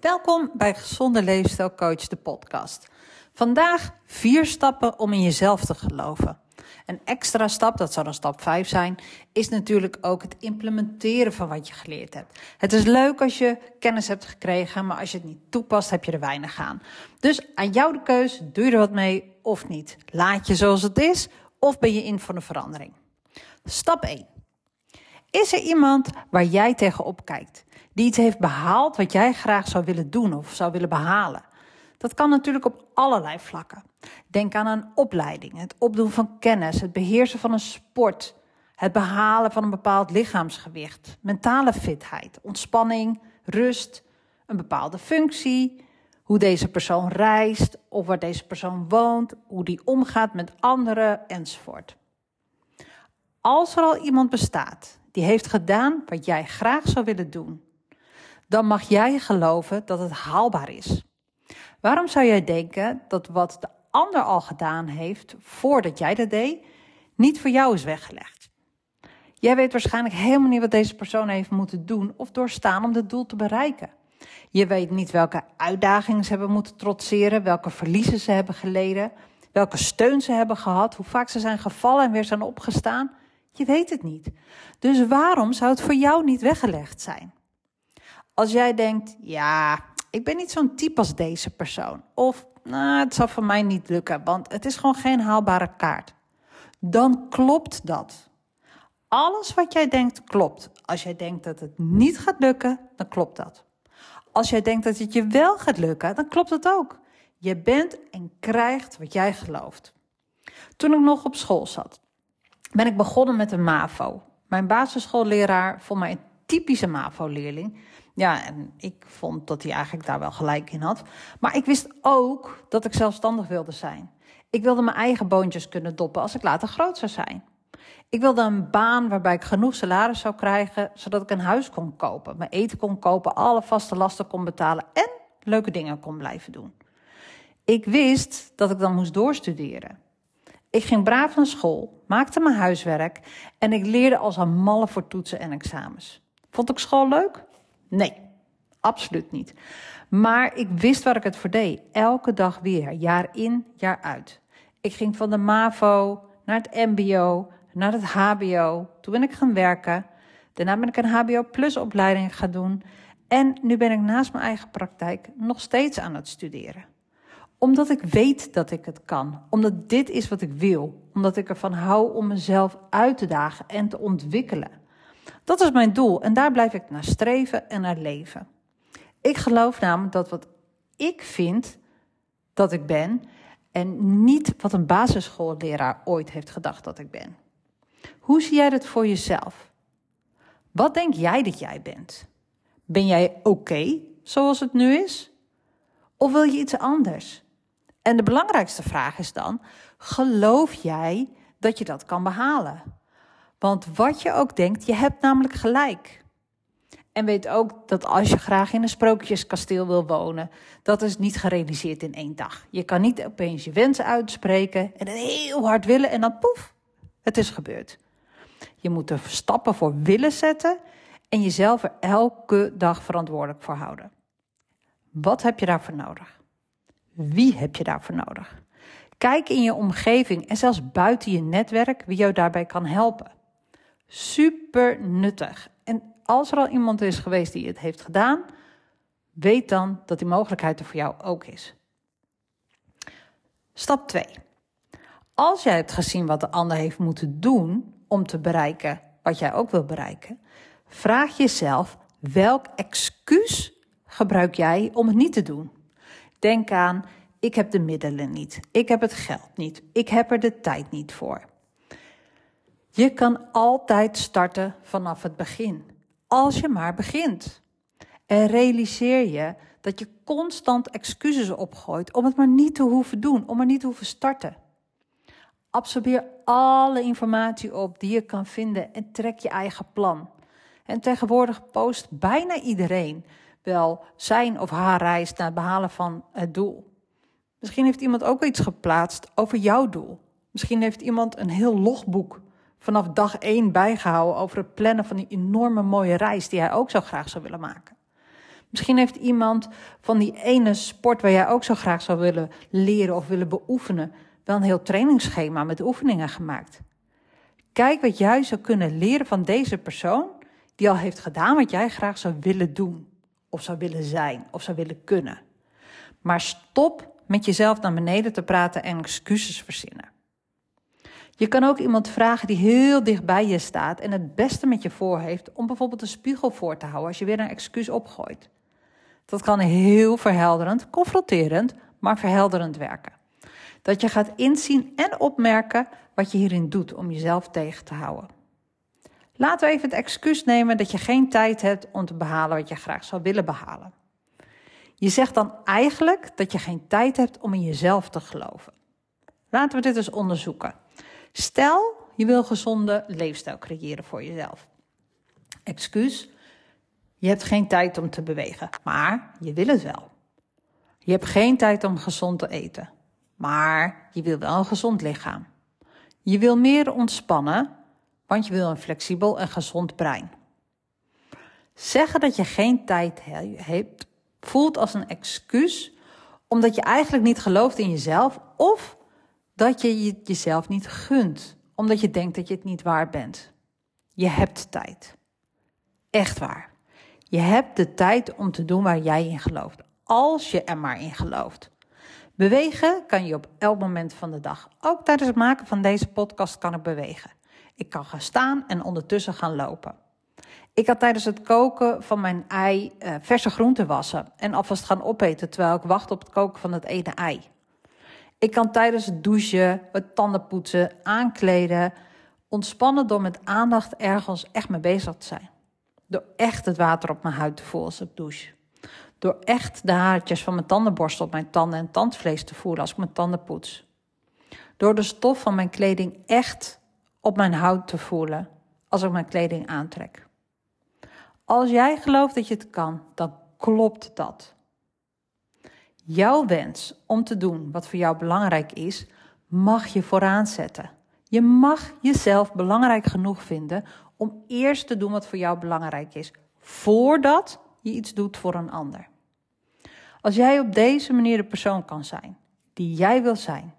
Welkom bij Gezonde Leefstijl Coach, de podcast. Vandaag vier stappen om in jezelf te geloven. Een extra stap, dat zou dan stap 5 zijn, is natuurlijk ook het implementeren van wat je geleerd hebt. Het is leuk als je kennis hebt gekregen, maar als je het niet toepast, heb je er weinig aan. Dus aan jou de keus, doe je er wat mee of niet? Laat je zoals het is of ben je in voor een verandering? Stap 1. Is er iemand waar jij tegenop kijkt? Die iets heeft behaald wat jij graag zou willen doen of zou willen behalen? Dat kan natuurlijk op allerlei vlakken. Denk aan een opleiding, het opdoen van kennis, het beheersen van een sport, het behalen van een bepaald lichaamsgewicht, mentale fitheid, ontspanning, rust, een bepaalde functie, hoe deze persoon reist of waar deze persoon woont, hoe die omgaat met anderen enzovoort. Als er al iemand bestaat die heeft gedaan wat jij graag zou willen doen, dan mag jij geloven dat het haalbaar is. Waarom zou jij denken dat wat de ander al gedaan heeft voordat jij dat deed, niet voor jou is weggelegd? Jij weet waarschijnlijk helemaal niet wat deze persoon heeft moeten doen of doorstaan om het doel te bereiken. Je weet niet welke uitdagingen ze hebben moeten trotseren, welke verliezen ze hebben geleden, welke steun ze hebben gehad, hoe vaak ze zijn gevallen en weer zijn opgestaan. Je weet het niet. Dus waarom zou het voor jou niet weggelegd zijn? Als jij denkt, ja, ik ben niet zo'n type als deze persoon. Of, nou, het zal voor mij niet lukken, want het is gewoon geen haalbare kaart. Dan klopt dat. Alles wat jij denkt klopt. Als jij denkt dat het niet gaat lukken, dan klopt dat. Als jij denkt dat het je wel gaat lukken, dan klopt het ook. Je bent en krijgt wat jij gelooft. Toen ik nog op school zat, ben ik begonnen met een MAVO. Mijn basisschoolleraar vond mij een typische MAVO-leerling. Ja, en ik vond dat hij eigenlijk daar wel gelijk in had. Maar ik wist ook dat ik zelfstandig wilde zijn. Ik wilde mijn eigen boontjes kunnen doppen als ik later groot zou zijn. Ik wilde een baan waarbij ik genoeg salaris zou krijgen, zodat ik een huis kon kopen, mijn eten kon kopen, alle vaste lasten kon betalen en leuke dingen kon blijven doen. Ik wist dat ik dan moest doorstuderen. Ik ging braaf naar school, maakte mijn huiswerk en ik leerde als een malle voor toetsen en examens. Vond ik school leuk? Nee, absoluut niet. Maar ik wist waar ik het voor deed. Elke dag weer, jaar in, jaar uit. Ik ging van de MAVO naar het MBO, naar het HBO. Toen ben ik gaan werken. Daarna ben ik een HBO Plus opleiding gaan doen. En nu ben ik naast mijn eigen praktijk nog steeds aan het studeren. Omdat ik weet dat ik het kan. Omdat dit is wat ik wil. Omdat ik ervan hou om mezelf uit te dagen en te ontwikkelen. Dat is mijn doel en daar blijf ik naar streven en naar leven. Ik geloof namelijk dat wat ik vind dat ik ben en niet wat een basisschoolleraar ooit heeft gedacht dat ik ben. Hoe zie jij dat voor jezelf? Wat denk jij dat jij bent? Ben jij oké zoals het nu is? Of wil je iets anders? En de belangrijkste vraag is dan: geloof jij dat je dat kan behalen? Want wat je ook denkt, je hebt namelijk gelijk. En weet ook dat als je graag in een sprookjeskasteel wil wonen, dat is niet gerealiseerd in één dag. Je kan niet opeens je wensen uitspreken en het heel hard willen en dan poef, het is gebeurd. Je moet er stappen voor willen zetten en jezelf er elke dag verantwoordelijk voor houden. Wat heb je daarvoor nodig? Wie heb je daarvoor nodig? Kijk in je omgeving en zelfs buiten je netwerk wie jou daarbij kan helpen. Super nuttig. En als er al iemand is geweest die het heeft gedaan, weet dan dat die mogelijkheid er voor jou ook is. Stap 2. Als jij hebt gezien wat de ander heeft moeten doen om te bereiken wat jij ook wil bereiken, vraag jezelf welk excuus gebruik jij om het niet te doen. Denk aan: ik heb de middelen niet, ik heb het geld niet, ik heb er de tijd niet voor. Je kan altijd starten vanaf het begin, als je maar begint. En realiseer je dat je constant excuses opgooit om het maar niet te hoeven doen, om maar niet te hoeven starten. Absorbeer alle informatie op die je kan vinden en trek je eigen plan. En tegenwoordig post bijna iedereen wel zijn of haar reis naar het behalen van het doel. Misschien heeft iemand ook iets geplaatst over jouw doel. Misschien heeft iemand een heel logboek vanaf dag één bijgehouden over het plannen van die enorme mooie reis die hij ook zo graag zou willen maken. Misschien heeft iemand van die ene sport waar jij ook zo graag zou willen leren of willen beoefenen, wel een heel trainingsschema met oefeningen gemaakt. Kijk wat jij zou kunnen leren van deze persoon die al heeft gedaan wat jij graag zou willen doen, of zou willen zijn, of zou willen kunnen. Maar stop met jezelf naar beneden te praten en excuses verzinnen. Je kan ook iemand vragen die heel dicht bij je staat en het beste met je voor heeft om bijvoorbeeld een spiegel voor te houden als je weer een excuus opgooit. Dat kan heel verhelderend, confronterend, maar verhelderend werken. Dat je gaat inzien en opmerken wat je hierin doet om jezelf tegen te houden. Laten we even het excuus nemen dat je geen tijd hebt om te behalen wat je graag zou willen behalen. Je zegt dan eigenlijk dat je geen tijd hebt om in jezelf te geloven. Laten we dit eens onderzoeken. Stel, je wil gezonde leefstijl creëren voor jezelf. Excuus, je hebt geen tijd om te bewegen, maar je wil het wel. Je hebt geen tijd om gezond te eten, maar je wil wel een gezond lichaam. Je wil meer ontspannen, want je wil een flexibel en gezond brein. Zeggen dat je geen tijd hebt voelt als een excuus omdat je eigenlijk niet gelooft in jezelf of dat je jezelf niet gunt omdat je denkt dat je het niet waar bent. Je hebt tijd. Echt waar. Je hebt de tijd om te doen waar jij in gelooft, als je er maar in gelooft. Bewegen kan je op elk moment van de dag. Ook tijdens het maken van deze podcast kan ik bewegen. Ik kan gaan staan en ondertussen gaan lopen. Ik had tijdens het koken van mijn ei uh, verse groenten wassen en alvast gaan opeten terwijl ik wacht op het koken van het ene ei. Ik kan tijdens het douchen, het tandenpoetsen, aankleden, ontspannen door met aandacht ergens echt mee bezig te zijn. Door echt het water op mijn huid te voelen als ik douche. Door echt de haartjes van mijn tandenborstel op mijn tanden en tandvlees te voelen als ik mijn tanden poets. Door de stof van mijn kleding echt op mijn huid te voelen als ik mijn kleding aantrek. Als jij gelooft dat je het kan, dan klopt dat. Jouw wens om te doen wat voor jou belangrijk is, mag je vooraan zetten. Je mag jezelf belangrijk genoeg vinden om eerst te doen wat voor jou belangrijk is, voordat je iets doet voor een ander. Als jij op deze manier de persoon kan zijn die jij wil zijn,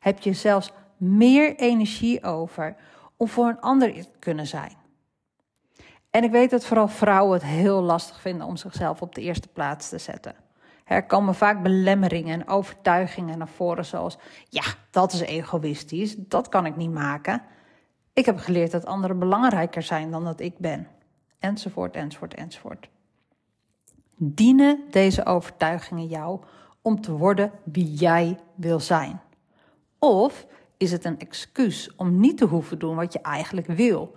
heb je zelfs meer energie over om voor een ander te kunnen zijn. En ik weet dat vooral vrouwen het heel lastig vinden om zichzelf op de eerste plaats te zetten. Er komen vaak belemmeringen en overtuigingen naar voren, zoals: ja, dat is egoïstisch, dat kan ik niet maken. Ik heb geleerd dat anderen belangrijker zijn dan dat ik ben. Enzovoort, enzovoort, enzovoort. Dienen deze overtuigingen jou om te worden wie jij wil zijn? Of is het een excuus om niet te hoeven doen wat je eigenlijk wil?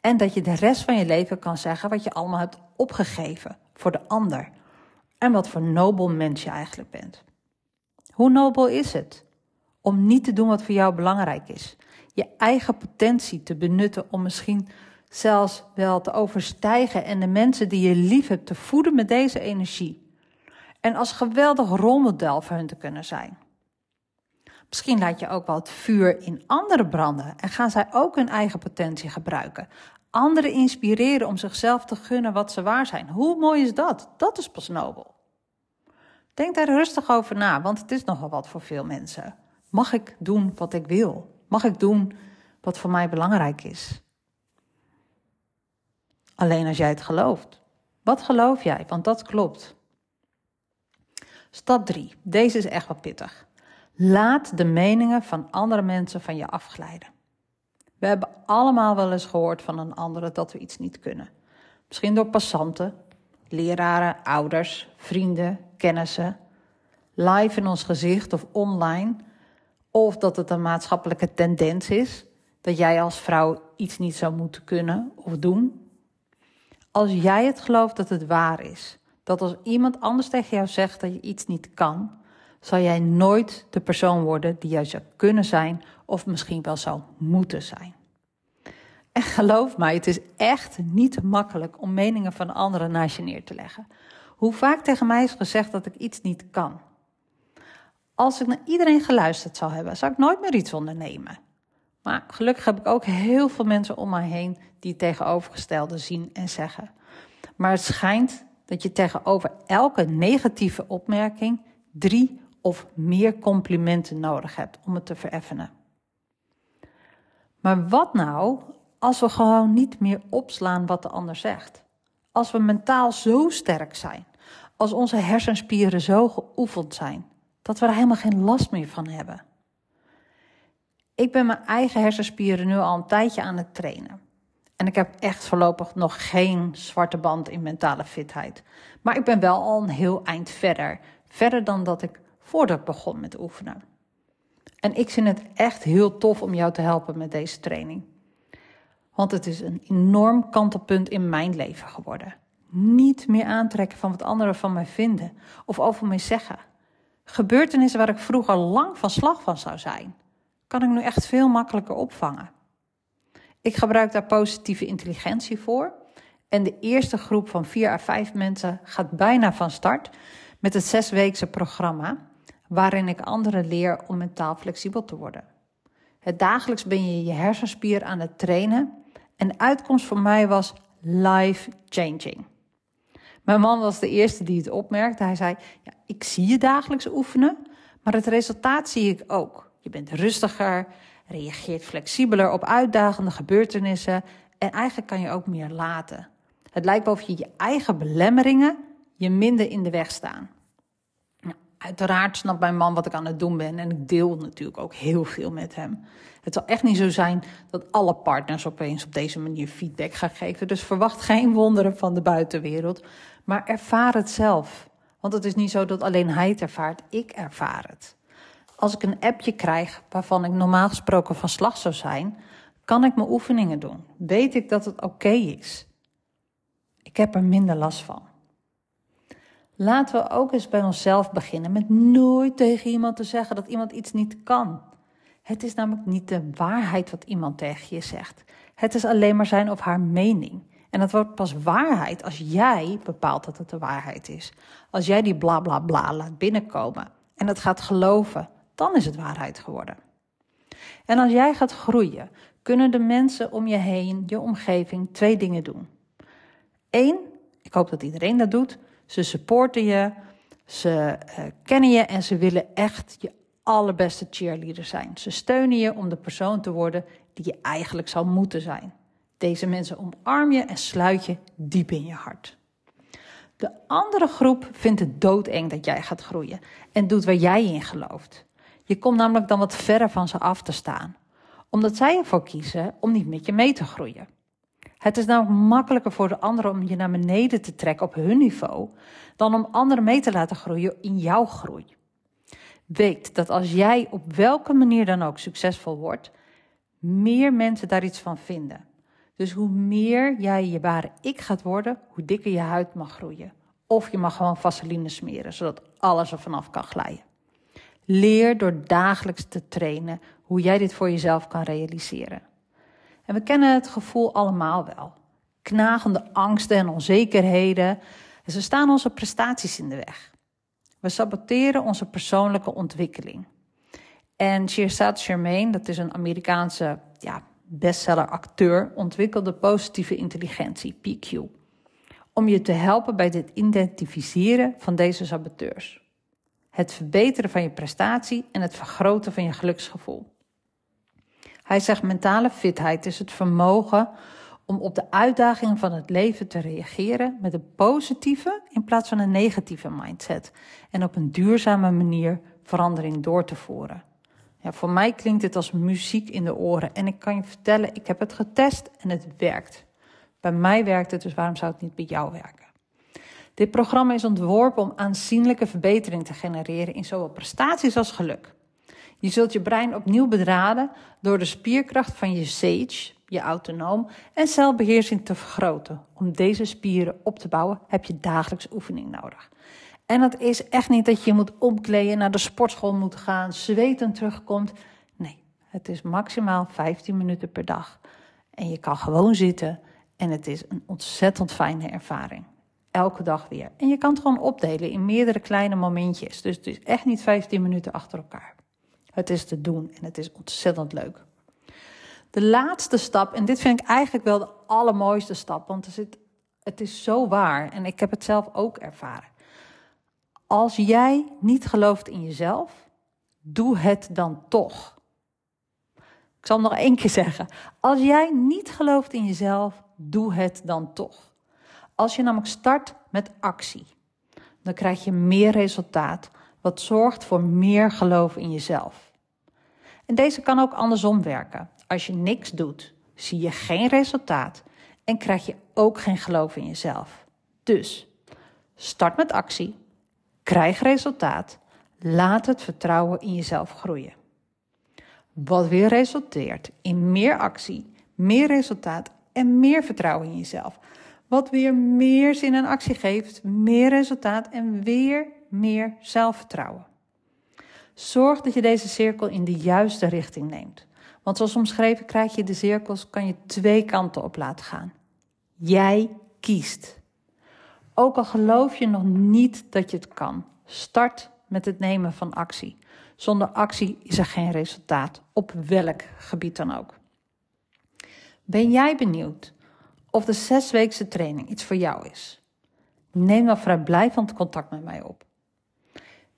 En dat je de rest van je leven kan zeggen wat je allemaal hebt opgegeven voor de ander. En wat voor nobel mens je eigenlijk bent. Hoe nobel is het om niet te doen wat voor jou belangrijk is? Je eigen potentie te benutten om misschien zelfs wel te overstijgen en de mensen die je lief hebt te voeden met deze energie. En als geweldig rolmodel voor hun te kunnen zijn. Misschien laat je ook wel het vuur in anderen branden en gaan zij ook hun eigen potentie gebruiken. Anderen inspireren om zichzelf te gunnen wat ze waar zijn. Hoe mooi is dat? Dat is pas nobel. Denk daar rustig over na, want het is nogal wat voor veel mensen. Mag ik doen wat ik wil? Mag ik doen wat voor mij belangrijk is? Alleen als jij het gelooft. Wat geloof jij? Want dat klopt. Stap 3. Deze is echt wat pittig. Laat de meningen van andere mensen van je afglijden. We hebben allemaal wel eens gehoord van een andere dat we iets niet kunnen. Misschien door passanten, leraren, ouders, vrienden, kennissen, live in ons gezicht of online. Of dat het een maatschappelijke tendens is dat jij als vrouw iets niet zou moeten kunnen of doen. Als jij het gelooft dat het waar is, dat als iemand anders tegen jou zegt dat je iets niet kan, zal jij nooit de persoon worden die jij zou kunnen zijn of misschien wel zou moeten zijn. Geloof mij, het is echt niet makkelijk om meningen van anderen naast je neer te leggen. Hoe vaak tegen mij is gezegd dat ik iets niet kan. Als ik naar iedereen geluisterd zou hebben, zou ik nooit meer iets ondernemen. Maar gelukkig heb ik ook heel veel mensen om mij heen die het tegenovergestelde zien en zeggen. Maar het schijnt dat je tegenover elke negatieve opmerking drie of meer complimenten nodig hebt om het te vereffenen. Maar wat nou als we gewoon niet meer opslaan wat de ander zegt? Als we mentaal zo sterk zijn, als onze hersenspieren zo geoefend zijn, dat we er helemaal geen last meer van hebben. Ik ben mijn eigen hersenspieren nu al een tijdje aan het trainen. En ik heb echt voorlopig nog geen zwarte band in mentale fitheid. Maar ik ben wel al een heel eind verder. Verder dan dat ik voordat ik begon met oefenen. En ik vind het echt heel tof om jou te helpen met deze training. Want het is een enorm kantelpunt in mijn leven geworden. Niet meer aantrekken van wat anderen van mij vinden of over mij zeggen. Gebeurtenissen waar ik vroeger lang van slag van zou zijn, kan ik nu echt veel makkelijker opvangen. Ik gebruik daar positieve intelligentie voor. En de eerste groep van vier à vijf mensen gaat bijna van start met het zesweekse programma, waarin ik anderen leer om mentaal flexibel te worden. Het dagelijks ben je je hersenspier aan het trainen en de uitkomst voor mij was life changing. Mijn man was de eerste die het opmerkte. Hij zei: ja, Ik zie je dagelijks oefenen, maar het resultaat zie ik ook. Je bent rustiger, reageert flexibeler op uitdagende gebeurtenissen en eigenlijk kan je ook meer laten. Het lijkt wel of je je eigen belemmeringen je minder in de weg staan. Uiteraard snapt mijn man wat ik aan het doen ben en ik deel natuurlijk ook heel veel met hem. Het zal echt niet zo zijn dat alle partners opeens op deze manier feedback gaan geven. Dus verwacht geen wonderen van de buitenwereld, maar ervaar het zelf. Want het is niet zo dat alleen hij het ervaart, ik ervaar het. Als ik een appje krijg waarvan ik normaal gesproken van slag zou zijn, kan ik mijn oefeningen doen. Weet ik dat het oké is. Ik heb er minder last van. Laten we ook eens bij onszelf beginnen met nooit tegen iemand te zeggen dat iemand iets niet kan. Het is namelijk niet de waarheid wat iemand tegen je zegt. Het is alleen maar zijn of haar mening. En dat wordt pas waarheid als jij bepaalt dat het de waarheid is. Als jij die bla bla bla laat binnenkomen en het gaat geloven, dan is het waarheid geworden. En als jij gaat groeien, kunnen de mensen om je heen, je omgeving, twee dingen doen. Eén, ik hoop dat iedereen dat doet. Ze supporten je, ze uh, kennen je en ze willen echt je allerbeste cheerleader zijn. Ze steunen je om de persoon te worden die je eigenlijk zou moeten zijn. Deze mensen omarm je en sluit je diep in je hart. De andere groep vindt het doodeng dat jij gaat groeien en doet waar jij in gelooft. Je komt namelijk dan wat verder van ze af te staan, omdat zij ervoor kiezen om niet met je mee te groeien. Het is namelijk makkelijker voor de anderen om je naar beneden te trekken op hun niveau, dan om anderen mee te laten groeien in jouw groei. Weet dat als jij op welke manier dan ook succesvol wordt, meer mensen daar iets van vinden. Dus hoe meer jij je ware ik gaat worden, hoe dikker je huid mag groeien. Of je mag gewoon vaseline smeren, zodat alles er vanaf kan glijden. Leer door dagelijks te trainen hoe jij dit voor jezelf kan realiseren. En we kennen het gevoel allemaal wel. Knagende angsten en onzekerheden. En ze staan onze prestaties in de weg. We saboteren onze persoonlijke ontwikkeling. En Shirzad Germain, dat is een Amerikaanse ja, bestseller-acteur, ontwikkelde positieve intelligentie, PQ. Om je te helpen bij het identificeren van deze saboteurs het verbeteren van je prestatie en het vergroten van je geluksgevoel. Hij zegt mentale fitheid is het vermogen om op de uitdagingen van het leven te reageren met een positieve in plaats van een negatieve mindset en op een duurzame manier verandering door te voeren. Ja, voor mij klinkt dit als muziek in de oren en ik kan je vertellen, ik heb het getest en het werkt. Bij mij werkt het, dus waarom zou het niet bij jou werken? Dit programma is ontworpen om aanzienlijke verbetering te genereren in zowel prestaties als geluk. Je zult je brein opnieuw bedraden door de spierkracht van je sage, je autonoom, en celbeheersing te vergroten. Om deze spieren op te bouwen heb je dagelijks oefening nodig. En dat is echt niet dat je moet omkleden, naar de sportschool moet gaan, zweten terugkomt. Nee, het is maximaal 15 minuten per dag. En je kan gewoon zitten en het is een ontzettend fijne ervaring elke dag weer. En je kan het gewoon opdelen in meerdere kleine momentjes. Dus het is echt niet 15 minuten achter elkaar. Het is te doen en het is ontzettend leuk. De laatste stap, en dit vind ik eigenlijk wel de allermooiste stap, want er zit Het is zo waar en ik heb het zelf ook ervaren. Als jij niet gelooft in jezelf, doe het dan toch. Ik zal nog één keer zeggen. Als jij niet gelooft in jezelf, doe het dan toch. Als je namelijk start met actie, dan krijg je meer resultaat, wat zorgt voor meer geloof in jezelf. En deze kan ook andersom werken. Als je niks doet, zie je geen resultaat en krijg je ook geen geloof in jezelf. Dus start met actie, krijg resultaat, laat het vertrouwen in jezelf groeien. Wat weer resulteert in meer actie, meer resultaat en meer vertrouwen in jezelf. Wat weer meer zin en actie geeft, meer resultaat en weer meer zelfvertrouwen. Zorg dat je deze cirkel in de juiste richting neemt. Want zoals omschreven krijg je de cirkels, kan je twee kanten op laten gaan. Jij kiest. Ook al geloof je nog niet dat je het kan, start met het nemen van actie. Zonder actie is er geen resultaat, op welk gebied dan ook. Ben jij benieuwd of de zesweekse training iets voor jou is? Neem dan vrijblijvend contact met mij op.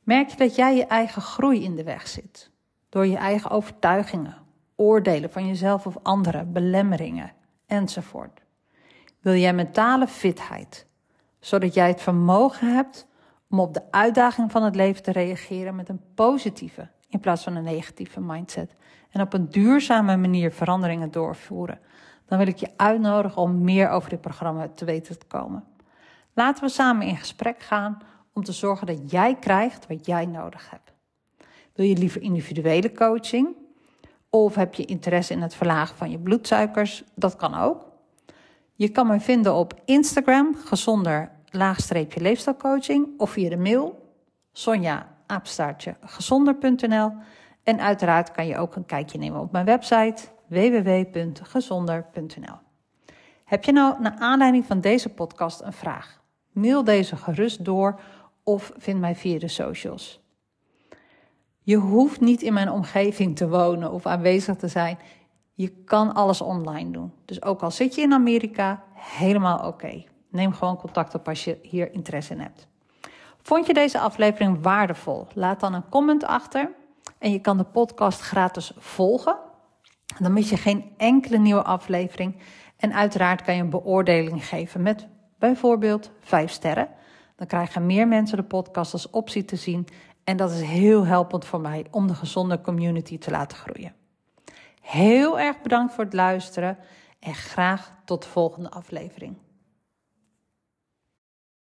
Merk je dat jij je eigen groei in de weg zit? Door je eigen overtuigingen, oordelen van jezelf of anderen, belemmeringen enzovoort. Wil jij mentale fitheid, zodat jij het vermogen hebt om op de uitdaging van het leven te reageren met een positieve in plaats van een negatieve mindset en op een duurzame manier veranderingen doorvoeren, dan wil ik je uitnodigen om meer over dit programma te weten te komen. Laten we samen in gesprek gaan om te zorgen dat jij krijgt wat jij nodig hebt. Wil je liever individuele coaching? Of heb je interesse in het verlagen van je bloedsuikers? Dat kan ook. Je kan me vinden op Instagram, gezonder laagstreepje leefstijlcoaching, of via de mail sonja gezonder.nl. En uiteraard kan je ook een kijkje nemen op mijn website www.gezonder.nl. Heb je nou naar aanleiding van deze podcast een vraag? Mail deze gerust door of vind mij via de socials. Je hoeft niet in mijn omgeving te wonen of aanwezig te zijn. Je kan alles online doen. Dus ook al zit je in Amerika, helemaal oké. Neem gewoon contact op als je hier interesse in hebt. Vond je deze aflevering waardevol? Laat dan een comment achter. En je kan de podcast gratis volgen. Dan mis je geen enkele nieuwe aflevering. En uiteraard kan je een beoordeling geven met bijvoorbeeld 5 sterren. Dan krijgen meer mensen de podcast als optie te zien. En dat is heel helpend voor mij om de gezonde community te laten groeien. Heel erg bedankt voor het luisteren en graag tot de volgende aflevering.